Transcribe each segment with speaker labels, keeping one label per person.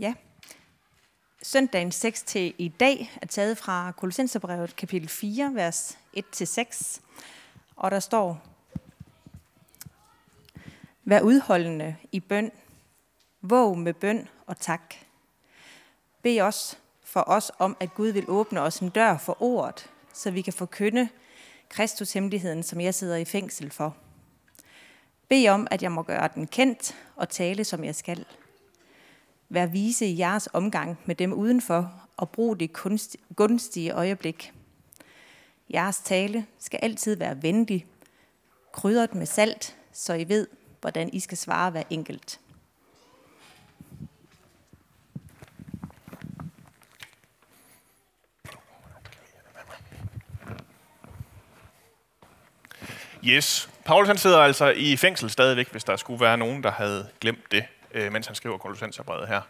Speaker 1: Ja. Søndagens tekst til i dag er taget fra Kolossenserbrevet kapitel 4, vers 1-6. Og der står, Vær udholdende i bøn. Våg med bøn og tak. Bed os for os om, at Gud vil åbne os en dør for ordet, så vi kan forkynde Kristus hemmeligheden, som jeg sidder i fængsel for. Bed om, at jeg må gøre den kendt og tale, som jeg skal. Vær vise i jeres omgang med dem udenfor, og brug det gunstige øjeblik. Jeres tale skal altid være venlig, krydret med salt, så I ved, hvordan I skal svare hver enkelt.
Speaker 2: Yes. Paulus han sidder altså i fængsel stadigvæk, hvis der skulle være nogen, der havde glemt det, øh, mens han skriver Kolossenserbrevet her.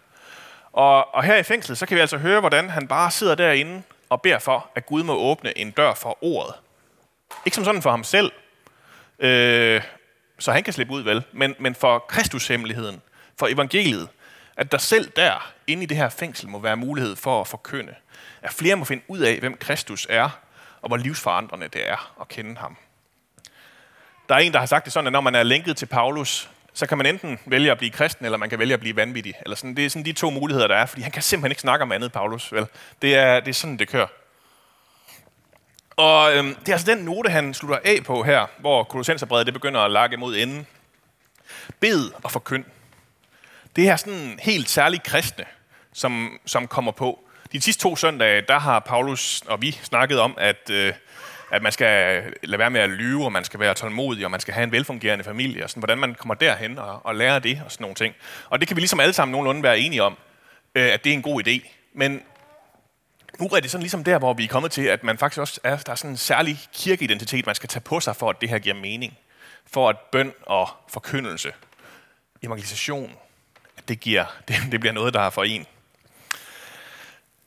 Speaker 2: Og, og her i fængslet, så kan vi altså høre, hvordan han bare sidder derinde og beder for, at Gud må åbne en dør for ordet. Ikke som sådan for ham selv, øh, så han kan slippe ud, vel? Men, men for Kristushemmeligheden, for evangeliet, at der selv der, inde i det her fængsel, må være mulighed for at forkynde. At flere må finde ud af, hvem Kristus er, og hvor livsforandrende det er at kende ham. Der er en, der har sagt det sådan, at når man er lænket til Paulus, så kan man enten vælge at blive kristen, eller man kan vælge at blive vanvittig. Eller sådan, det er sådan de to muligheder, der er, fordi han kan simpelthen ikke snakke om andet, Paulus. Vel? Det, er, det er sådan, det kører. Og øhm, det er altså den note, han slutter af på her, hvor Kolossenserbrevet det begynder at lakke mod enden. Bed og forkynd. Det er sådan helt særligt kristne, som, som kommer på. De sidste to søndage, der har Paulus og vi snakket om, at, øh, at man skal lade være med at lyve, og man skal være tålmodig, og man skal have en velfungerende familie, og sådan, hvordan man kommer derhen og, og lærer det og sådan nogle ting. Og det kan vi ligesom alle sammen nogenlunde være enige om, øh, at det er en god idé. Men nu er det sådan ligesom der, hvor vi er kommet til, at man faktisk også er, der er sådan en særlig kirkeidentitet, man skal tage på sig, for at det her giver mening. For at bøn og forkyndelse, evangelisation, at det, giver, det, det bliver noget, der er for en.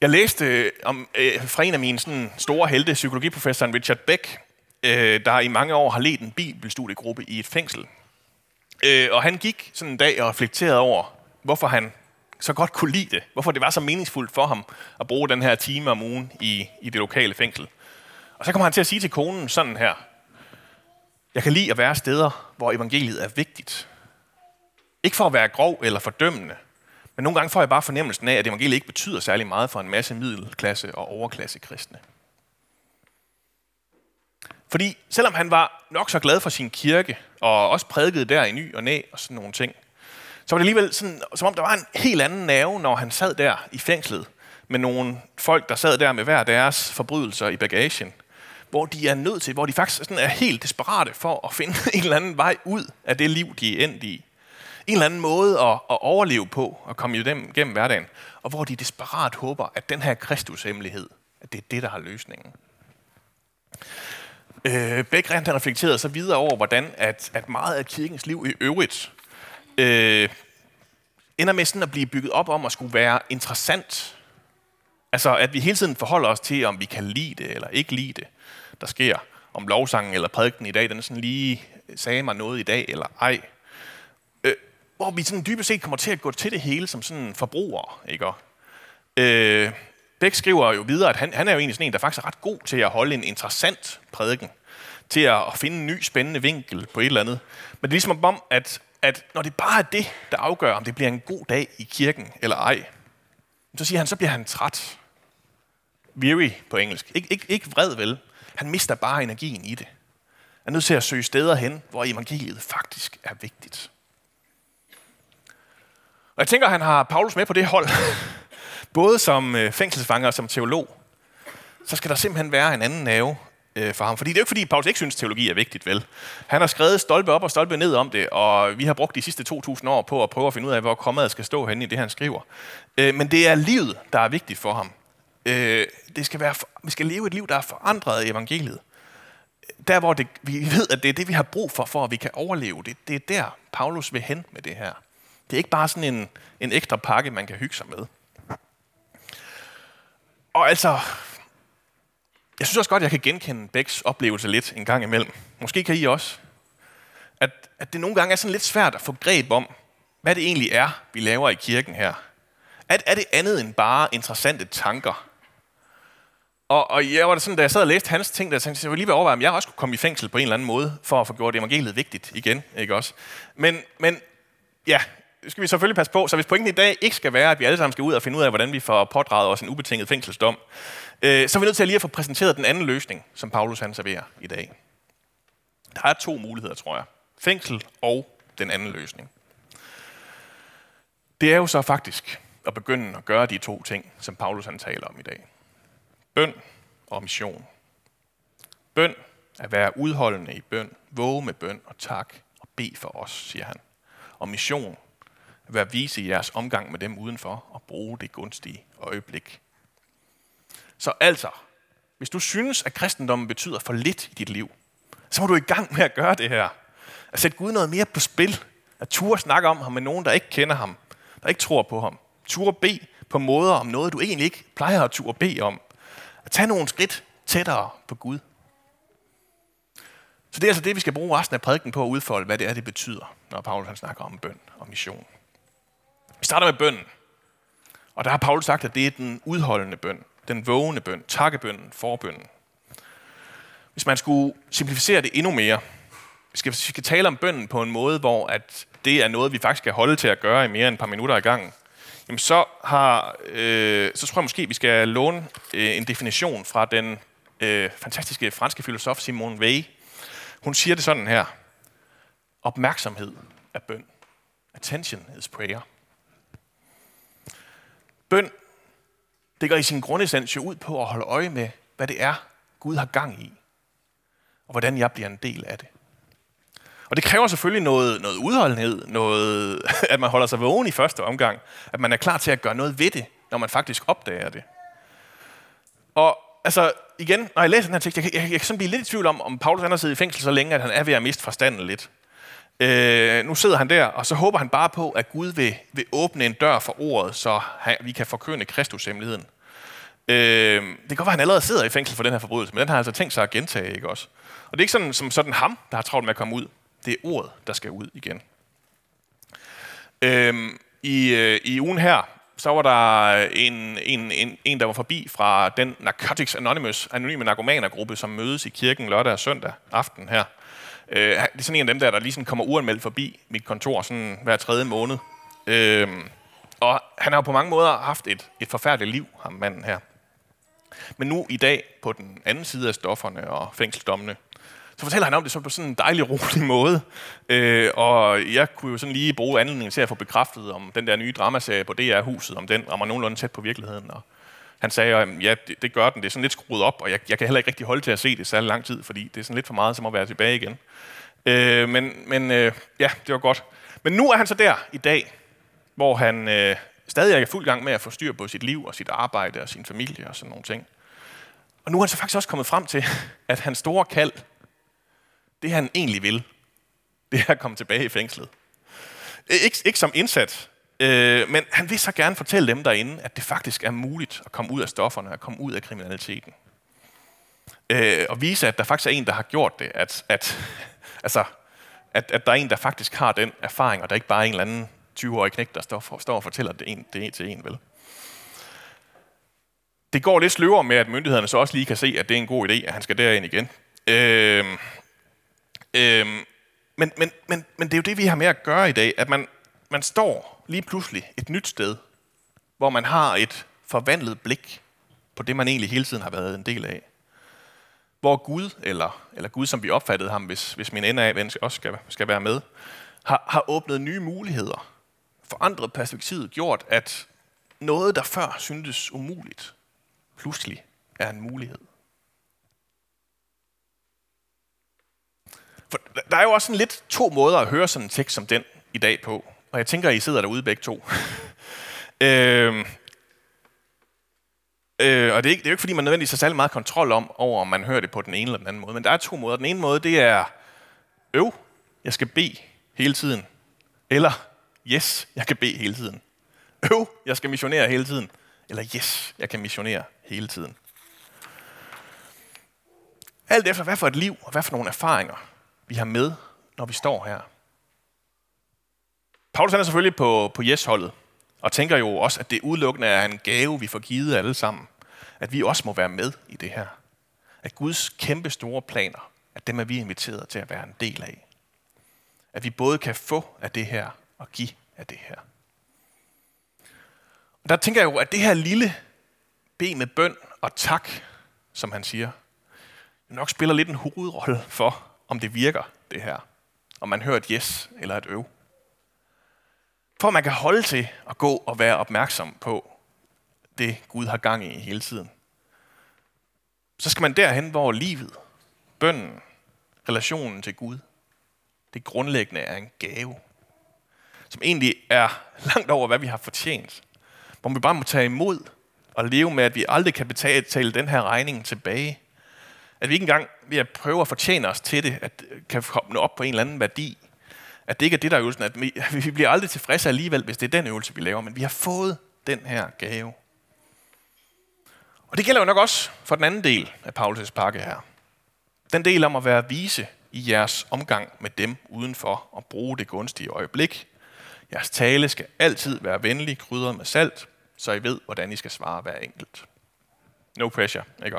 Speaker 2: Jeg læste øh, om, øh, fra en af mine sådan, store helte, psykologiprofessoren Richard Beck, øh, der i mange år har ledt en bibelstudiegruppe i et fængsel. Øh, og han gik sådan en dag og reflekterede over, hvorfor han så godt kunne lide det. Hvorfor det var så meningsfuldt for ham at bruge den her time om ugen i, i det lokale fængsel. Og så kommer han til at sige til konen sådan her. Jeg kan lide at være steder, hvor evangeliet er vigtigt. Ikke for at være grov eller fordømmende, men nogle gange får jeg bare fornemmelsen af, at evangeliet ikke betyder særlig meget for en masse middelklasse og overklasse kristne. Fordi selvom han var nok så glad for sin kirke, og også prædikede der i ny og næ og sådan nogle ting, så var det alligevel sådan, som om der var en helt anden nerve, når han sad der i fængslet med nogle folk, der sad der med hver deres forbrydelser i bagagen, hvor de er nødt til, hvor de faktisk sådan er helt desperate for at finde en eller anden vej ud af det liv, de er endt i. En eller anden måde at, at overleve på og komme dem gennem hverdagen. Og hvor de desperat håber, at den her Kristushemmelighed, at det er det, der har løsningen. Øh, Bæk han reflekterede så videre over, hvordan at, at meget af kirkens liv i øvrigt øh, ender med sådan at blive bygget op om at skulle være interessant. Altså, at vi hele tiden forholder os til, om vi kan lide det eller ikke lide det, der sker. Om lovsangen eller prædiken i dag, den sådan lige sagde mig noget i dag eller ej. Hvor vi sådan dybest set kommer til at gå til det hele som sådan forbrugere, ikke? Øh, Bæk skriver jo videre, at han, han er jo egentlig sådan en, der faktisk er ret god til at holde en interessant prædiken. Til at finde en ny spændende vinkel på et eller andet. Men det er ligesom om, at at når det bare er det, der afgør, om det bliver en god dag i kirken eller ej, så siger han, så bliver han træt. Weary på engelsk. Ik- ikke, ikke vred vel. Han mister bare energien i det. Han er nødt til at søge steder hen, hvor evangeliet faktisk er vigtigt. Og jeg tænker, at han har Paulus med på det hold. Både som øh, fængselsfanger og som teolog. Så skal der simpelthen være en anden nerve øh, for ham. Fordi det er jo ikke, fordi Paulus ikke synes, teologi er vigtigt, vel? Han har skrevet stolpe op og stolpe ned om det, og vi har brugt de sidste 2.000 år på at prøve at finde ud af, hvor kommaet skal stå henne i det, han skriver. Øh, men det er livet, der er vigtigt for ham. Det skal være, vi skal leve et liv, der er forandret af evangeliet. Der, hvor det, vi ved, at det er det, vi har brug for, for at vi kan overleve. Det, det er der, Paulus vil hen med det her. Det er ikke bare sådan en, en ekstra pakke, man kan hygge sig med. Og altså, jeg synes også godt, at jeg kan genkende Bæks oplevelse lidt en gang imellem. Måske kan I også. At, at det nogle gange er sådan lidt svært at få greb om, hvad det egentlig er, vi laver i kirken her. At, er det andet end bare interessante tanker? Og, og jeg var sådan, da jeg sad og læste hans ting, der tænkte jeg, jeg lige ved overveje, om jeg også kunne komme i fængsel på en eller anden måde, for at få gjort evangeliet vigtigt igen, ikke også? Men, men ja, skal vi selvfølgelig passe på. Så hvis pointen i dag ikke skal være, at vi alle sammen skal ud og finde ud af, hvordan vi får pådraget os en ubetinget fængselsdom, øh, så er vi nødt til at lige at få præsenteret den anden løsning, som Paulus han serverer i dag. Der er to muligheder, tror jeg. Fængsel og den anden løsning. Det er jo så faktisk at begynde at gøre de to ting, som Paulus han taler om i dag. Bøn og mission. Bøn at være udholdende i bøn, våge med bøn og tak og bed for os, siger han. Og mission at være vise i jeres omgang med dem udenfor og bruge det gunstige øjeblik. Så altså, hvis du synes, at kristendommen betyder for lidt i dit liv, så må du i gang med at gøre det her. At sætte Gud noget mere på spil. At turde snakke om ham med nogen, der ikke kender ham, der ikke tror på ham. Turde bede på måder om noget, du egentlig ikke plejer at turde bede om. At tage nogle skridt tættere på Gud. Så det er altså det, vi skal bruge resten af prædiken på at udfolde, hvad det er, det betyder, når Paulus han snakker om bøn og mission. Vi starter med bønden. Og der har Paulus sagt, at det er den udholdende bøn, den vågende bøn, takkebønnen, forbønnen. Hvis man skulle simplificere det endnu mere, vi skal, vi skal tale om bønnen på en måde, hvor at det er noget, vi faktisk kan holde til at gøre i mere end et par minutter i gangen, jamen så, har, øh, så tror jeg måske, vi skal låne øh, en definition fra den øh, fantastiske franske filosof Simone Weil. Hun siger det sådan her. Opmærksomhed er bøn. Attention is prayer. Bøn, det går i sin grundessens jo ud på at holde øje med, hvad det er, Gud har gang i, og hvordan jeg bliver en del af det. Og det kræver selvfølgelig noget, noget udholdenhed, noget, at man holder sig vågen i første omgang, at man er klar til at gøre noget ved det, når man faktisk opdager det. Og altså, igen, når jeg læser den her tekst, jeg, jeg, jeg, kan sådan blive lidt i tvivl om, om Paulus har siddet i fængsel så længe, at han er ved at miste forstanden lidt. Øh, nu sidder han der, og så håber han bare på, at Gud vil, vil åbne en dør for ordet, så han, vi kan forkynde Kristushemmeligheden. Øh, det kan godt være, at han allerede sidder i fængsel for den her forbrydelse, men den har han altså tænkt sig at gentage, ikke også? Og det er ikke sådan, som sådan ham, der har travlt med at komme ud. Det er ordet, der skal ud igen. Øh, i, øh, I ugen her, så var der en, en, en, en, der var forbi fra den Narcotics Anonymous, anonyme narkomanergruppe, som mødes i kirken lørdag og søndag aften her. Øh, det er sådan en af dem der, der lige sådan kommer uanmeldt forbi mit kontor sådan hver tredje måned. Øh, og han har på mange måder haft et, et forfærdeligt liv, ham manden her. Men nu i dag, på den anden side af stofferne og fængselsdommene, så fortæller han om det så på sådan en dejlig, rolig måde. Øh, og jeg kunne jo sådan lige bruge anledningen til at få bekræftet, om den der nye dramaserie på DR-huset, om den rammer nogenlunde tæt på virkeligheden. Og han sagde, at ja, det, det gør den. Det er sådan lidt skruet op, og jeg, jeg kan heller ikke rigtig holde til at se det særlig lang tid, fordi det er sådan lidt for meget, som at være tilbage igen. Øh, men men øh, ja, det var godt. Men nu er han så der i dag, hvor han øh, stadig er i fuld gang med at få styr på sit liv og sit arbejde og sin familie og sådan nogle ting. Og nu er han så faktisk også kommet frem til, at hans store kald, det han egentlig vil, det er at komme tilbage i fængslet. Øh, ikke, ikke som indsat, øh, men han vil så gerne fortælle dem derinde, at det faktisk er muligt at komme ud af stofferne, at komme ud af kriminaliteten. Øh, og vise, at der faktisk er en, der har gjort det. At, at, altså, at, at der er en, der faktisk har den erfaring, og der er ikke bare en eller anden 20-årig knæk, der står, for, står og fortæller det, en, det til en, vel? Det går lidt sløvere med, at myndighederne så også lige kan se, at det er en god idé, at han skal derind igen. Øh, øh, men, men, men, men det er jo det, vi har med at gøre i dag, at man, man står lige pludselig et nyt sted, hvor man har et forvandlet blik på det, man egentlig hele tiden har været en del af. Hvor Gud, eller, eller Gud, som vi opfattede ham, hvis, hvis min ende af ven også skal, skal være med, har, har åbnet nye muligheder, forandret perspektivet, gjort, at noget, der før syntes umuligt, pludselig er en mulighed. For der er jo også sådan lidt to måder at høre sådan en tekst som den i dag på. Og jeg tænker, at I sidder derude begge to. øh, øh, og det er, ikke, det er jo ikke, fordi man nødvendigvis har særlig meget kontrol om, over om man hører det på den ene eller den anden måde. Men der er to måder. Den ene måde, det er, øv, jeg skal bede hele tiden. Eller, yes, jeg kan bede hele tiden. Øv, jeg skal missionere hele tiden. Eller, yes, jeg kan missionere hele tiden. Alt efter, hvad for et liv og hvad for nogle erfaringer vi har med, når vi står her. Paulus er selvfølgelig på, på yes-holdet. Og tænker jo også, at det udelukkende er en gave, vi får givet alle sammen. At vi også må være med i det her. At Guds kæmpe store planer, at dem er vi inviteret til at være en del af. At vi både kan få af det her og give af det her. Og der tænker jeg jo, at det her lille B med bøn og tak, som han siger, nok spiller lidt en hovedrolle for, om det virker, det her. Om man hører et yes eller et øv. For at man kan holde til at gå og være opmærksom på det, Gud har gang i hele tiden. Så skal man derhen, hvor livet, bønnen, relationen til Gud, det grundlæggende er en gave, som egentlig er langt over, hvad vi har fortjent. Hvor vi bare må tage imod og leve med, at vi aldrig kan betale den her regning tilbage. At vi ikke engang ved at prøve at fortjene os til det, at kan komme op på en eller anden værdi. At det ikke er det, der er øvelsen. At vi, vi bliver aldrig tilfredse alligevel, hvis det er den øvelse, vi laver. Men vi har fået den her gave. Og det gælder jo nok også for den anden del af Paulus' pakke her. Den del om at være vise i jeres omgang med dem udenfor og bruge det gunstige øjeblik. Jeres tale skal altid være venlig, krydret med salt, så I ved, hvordan I skal svare hver enkelt. No pressure, ikke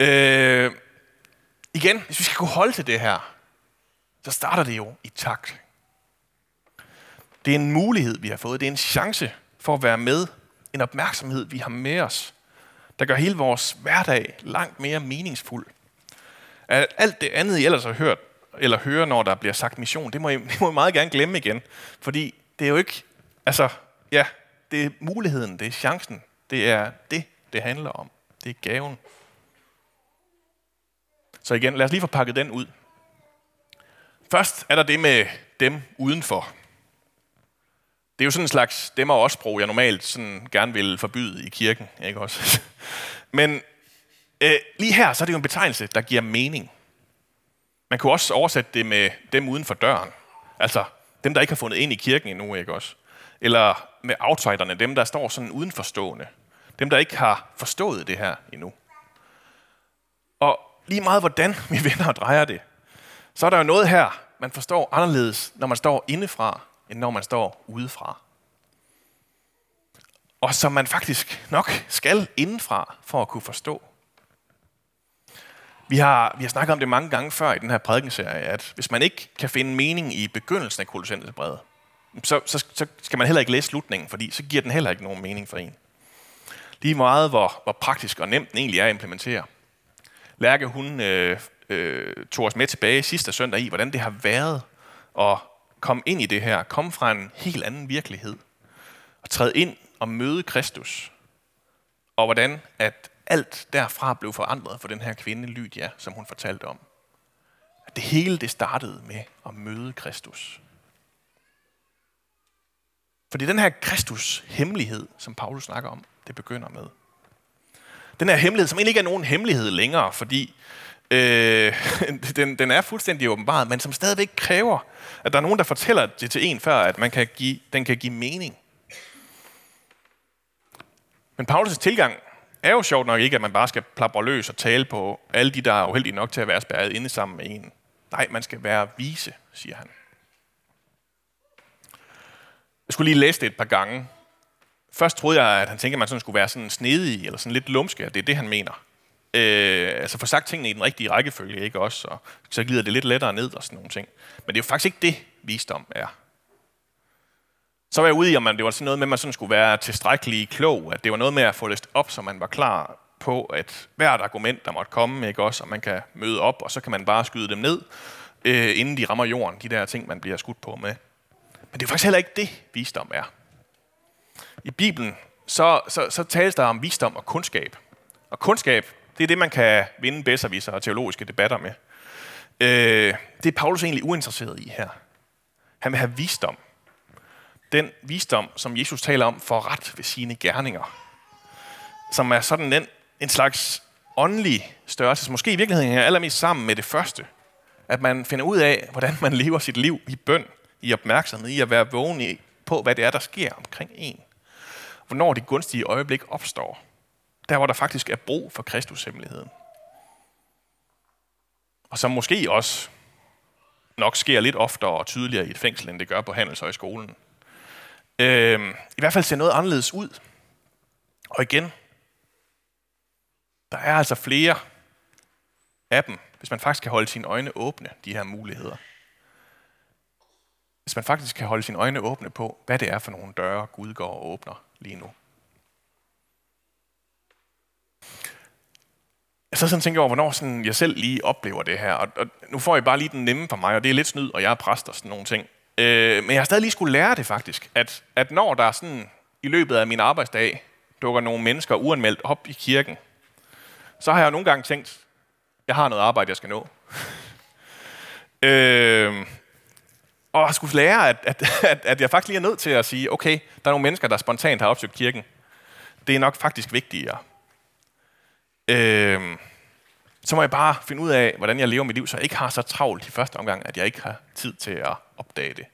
Speaker 2: øh, Igen, hvis vi skal kunne holde til det her, så starter det jo i takt. Det er en mulighed, vi har fået. Det er en chance for at være med. En opmærksomhed, vi har med os, der gør hele vores hverdag langt mere meningsfuld. Alt det andet, I ellers har hørt, eller hører, når der bliver sagt mission, det må, I, det må I meget gerne glemme igen. Fordi det er jo ikke, altså, ja, det er muligheden, det er chancen, det er det, det handler om. Det er gaven. Så igen, lad os lige få pakket den ud. Først er der det med dem udenfor. Det er jo sådan en slags dem og os-sprog, jeg normalt sådan gerne vil forbyde i kirken. Ikke også? Men øh, lige her, så er det jo en betegnelse, der giver mening. Man kunne også oversætte det med dem uden for døren. Altså dem, der ikke har fundet ind i kirken endnu, ikke også? Eller med outsiderne, dem, der står sådan udenforstående. Dem, der ikke har forstået det her endnu. Og lige meget hvordan vi vender og drejer det, så er der jo noget her, man forstår anderledes, når man står indefra, end når man står udefra. Og som man faktisk nok skal indenfra for at kunne forstå. Vi har, vi har snakket om det mange gange før i den her prædikenserie, at hvis man ikke kan finde mening i begyndelsen af Kolossens brev, så, så, så skal man heller ikke læse slutningen, fordi så giver den heller ikke nogen mening for en. Lige meget, hvor, hvor praktisk og nemt den egentlig er at implementere. Lærke, hun øh, øh, tog os med tilbage sidste søndag i, hvordan det har været at komme ind i det her, komme fra en helt anden virkelighed, og træde ind og møde Kristus, og hvordan at alt derfra blev forandret for den her kvinde Lydia, som hun fortalte om. At det hele det startede med at møde Kristus. Fordi den her Kristus hemmelighed, som Paulus snakker om, det begynder med. Den her hemmelighed, som egentlig ikke er nogen hemmelighed længere, fordi øh, den, den er fuldstændig åbenbart, men som stadigvæk kræver, at der er nogen, der fortæller det til en, før at man kan give, den kan give mening. Men Paulus' tilgang er jo sjovt nok ikke, at man bare skal plapre løs og tale på alle de, der er uheldige nok til at være spærret inde sammen med en. Nej, man skal være vise, siger han. Jeg skulle lige læse det et par gange. Først troede jeg, at han tænkte, at man sådan skulle være sådan snedig, eller sådan lidt lumske, at det er det, han mener. Øh, altså få sagt tingene i den rigtige rækkefølge, ikke også? Og så glider det lidt lettere ned og sådan nogle ting. Men det er jo faktisk ikke det, visdom er. Så var jeg ude i, om man, det var sådan noget med, at man sådan skulle være tilstrækkelig klog, at det var noget med at få læst op, så man var klar på, at hvert argument, der måtte komme, ikke også, og man kan møde op, og så kan man bare skyde dem ned, øh, inden de rammer jorden, de der ting, man bliver skudt på med. Men det er faktisk heller ikke det, visdom er. I Bibelen, så, så, så tales der om visdom og kundskab. Og kundskab, det er det, man kan vinde bedserviser og teologiske debatter med. Øh, det er Paulus egentlig uinteresseret i her. Han vil have visdom. Den visdom, som Jesus taler om, for ret ved sine gerninger. Som er sådan en, en slags åndelig størrelse, som måske i virkeligheden hænger allermest sammen med det første. At man finder ud af, hvordan man lever sit liv i bøn, i opmærksomhed, i at være vågen på, hvad det er, der sker omkring en. Hvornår det gunstige øjeblik opstår. Der, hvor der faktisk er brug for Kristus hemmeligheden. Og som måske også nok sker lidt oftere og tydeligere i et fængsel, end det gør på Handelshøjskolen. øh, i hvert fald ser noget anderledes ud. Og igen, der er altså flere af dem, hvis man faktisk kan holde sine øjne åbne, de her muligheder. Hvis man faktisk kan holde sine øjne åbne på, hvad det er for nogle døre, Gud går og åbner lige nu. Jeg så sådan tænker over, hvornår sådan jeg selv lige oplever det her. Og, og nu får jeg bare lige den nemme for mig, og det er lidt snyd, og jeg er præst og sådan nogle ting. Øh, men jeg har stadig lige skulle lære det faktisk, at, at når der sådan i løbet af min arbejdsdag dukker nogle mennesker uanmeldt op i kirken, så har jeg nogle gange tænkt, jeg har noget arbejde, jeg skal nå. øh, og jeg skulle lære, at, at, at, at jeg faktisk lige er nødt til at sige, okay, der er nogle mennesker, der spontant har opsøgt kirken. Det er nok faktisk vigtigere. Øh, så må jeg bare finde ud af, hvordan jeg lever mit liv, så jeg ikke har så travlt i første omgang, at jeg ikke har tid til at opdage det.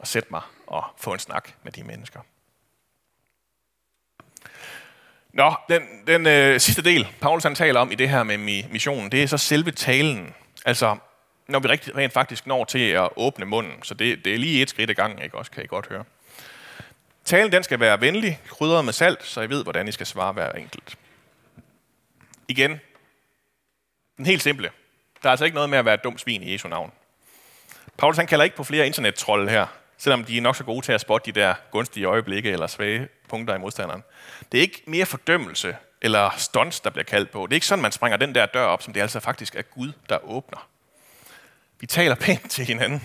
Speaker 2: Og sætte mig og få en snak med de mennesker. Nå, den, den øh, sidste del, Paulus han taler om i det her med missionen, det er så selve talen. Altså, når vi rigtig, rent faktisk når til at åbne munden. Så det, det er lige et skridt ad gangen, ikke også, kan I godt høre. Talen den skal være venlig, krydret med salt, så I ved, hvordan I skal svare hver enkelt. Igen, den helt simple. Der er altså ikke noget med at være et dumt svin i Jesu navn. Paulus han kalder ikke på flere internettrolde her, selvom de er nok så gode til at spotte de der gunstige øjeblikke eller svage punkter i modstanderen. Det er ikke mere fordømmelse eller stunts, der bliver kaldt på. Det er ikke sådan, man springer den der dør op, som det altså faktisk er Gud, der åbner. Vi taler pænt til hinanden.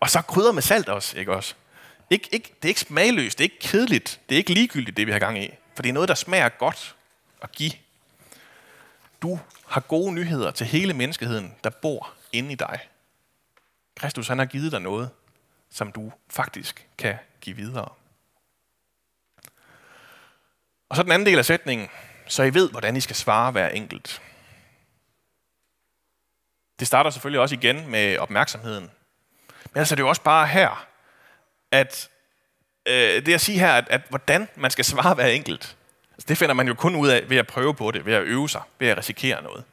Speaker 2: Og så krydder med salt også, ikke også? Ikke, ikke, det er ikke smagløst, det er ikke kedeligt, det er ikke ligegyldigt, det vi har gang i. For det er noget, der smager godt at give. Du har gode nyheder til hele menneskeheden, der bor inde i dig. Kristus han har givet dig noget, som du faktisk kan give videre. Og så den anden del af sætningen, så I ved, hvordan I skal svare hver enkelt. Det starter selvfølgelig også igen med opmærksomheden. Men altså det er jo også bare her, at øh, det at sige her, at, at hvordan man skal svare hver enkelt, altså det finder man jo kun ud af ved at prøve på det, ved at øve sig, ved at risikere noget.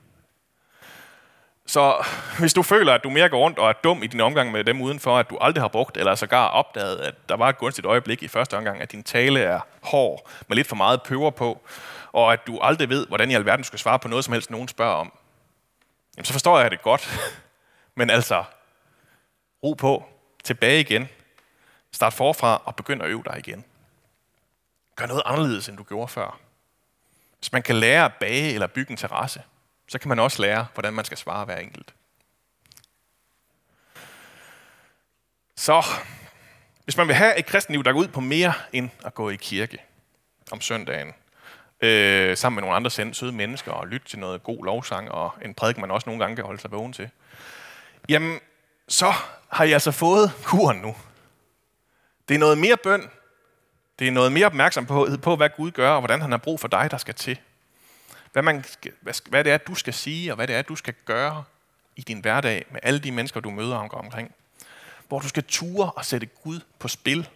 Speaker 2: Så hvis du føler, at du mere går rundt og er dum i din omgang med dem udenfor, at du aldrig har brugt eller sågar opdaget, at der var et gunstigt øjeblik i første omgang, at din tale er hård med lidt for meget pøver på, og at du aldrig ved, hvordan i alverden du skal svare på noget som helst, nogen spørger om, jamen så forstår jeg det godt. Men altså, ro på, tilbage igen, start forfra og begynd at øve dig igen. Gør noget anderledes, end du gjorde før. Hvis man kan lære at bage eller bygge en terrasse, så kan man også lære, hvordan man skal svare hver enkelt. Så, hvis man vil have et kristenliv, der går ud på mere end at gå i kirke om søndagen, øh, sammen med nogle andre søde mennesker og lytte til noget god lovsang og en prædiken, man også nogle gange kan holde sig vågen til, jamen, så har jeg altså fået kuren nu. Det er noget mere bøn. Det er noget mere opmærksomhed på, hvad Gud gør, og hvordan han har brug for dig, der skal til. Hvad, man, hvad, hvad det er, du skal sige, og hvad det er, du skal gøre i din hverdag med alle de mennesker, du møder omkring. Hvor du skal ture og sætte Gud på spil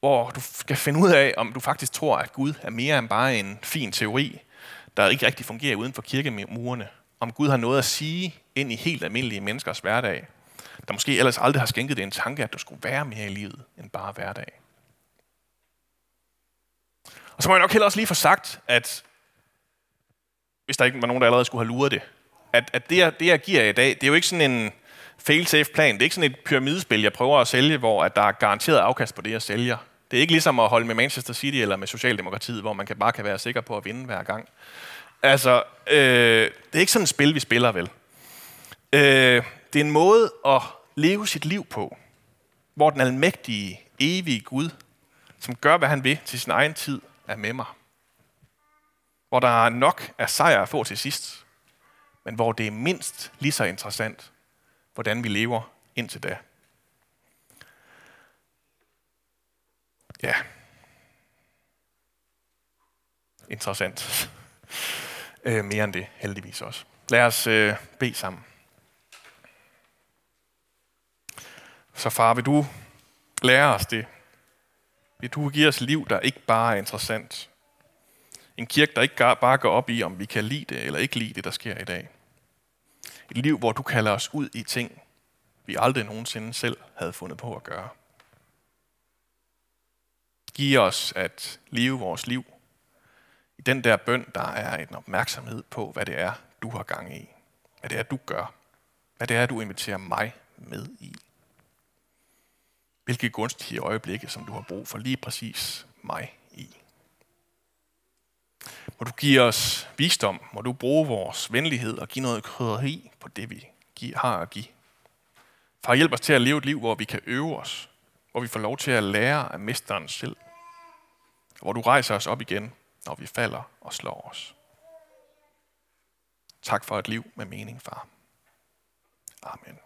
Speaker 2: hvor du skal finde ud af, om du faktisk tror, at Gud er mere end bare en fin teori, der ikke rigtig fungerer uden for kirkemurene. Om Gud har noget at sige ind i helt almindelige menneskers hverdag, der måske ellers aldrig har skænket det en tanke, at du skulle være mere i livet end bare hverdag. Og så må jeg nok heller også lige få sagt, at hvis der ikke var nogen, der allerede skulle have luret det, at, at det, jeg, det, jeg giver i dag, det er jo ikke sådan en fail-safe plan. Det er ikke sådan et pyramidespil, jeg prøver at sælge, hvor at der er garanteret afkast på det, jeg sælger. Det er ikke ligesom at holde med Manchester City eller med Socialdemokratiet, hvor man kan bare kan være sikker på at vinde hver gang. Altså, øh, det er ikke sådan et spil, vi spiller vel. Øh, det er en måde at leve sit liv på, hvor den almægtige, evige Gud, som gør, hvad han vil til sin egen tid, er med mig. Hvor der er nok af sejr at få til sidst, men hvor det er mindst lige så interessant, hvordan vi lever indtil da. Ja. Interessant. Øh, mere end det, heldigvis også. Lad os øh, bede sammen. Så far, vil du lære os det? Vil du give os liv, der ikke bare er interessant? En kirke, der ikke bare går op i, om vi kan lide det eller ikke lide det, der sker i dag. Et liv, hvor du kalder os ud i ting, vi aldrig nogensinde selv havde fundet på at gøre. Giv os at leve vores liv i den der bøn, der er en opmærksomhed på, hvad det er, du har gang i. Hvad det er, du gør. Hvad det er, du inviterer mig med i. Hvilke gunstige øjeblikke, som du har brug for lige præcis mig i. Må du give os visdom, må du bruge vores venlighed og give noget krydderi på det, vi har at give. Far, hjælp os til at leve et liv, hvor vi kan øve os, hvor vi får lov til at lære af mesteren selv, og hvor du rejser os op igen, når vi falder og slår os. Tak for et liv med mening, far. Amen.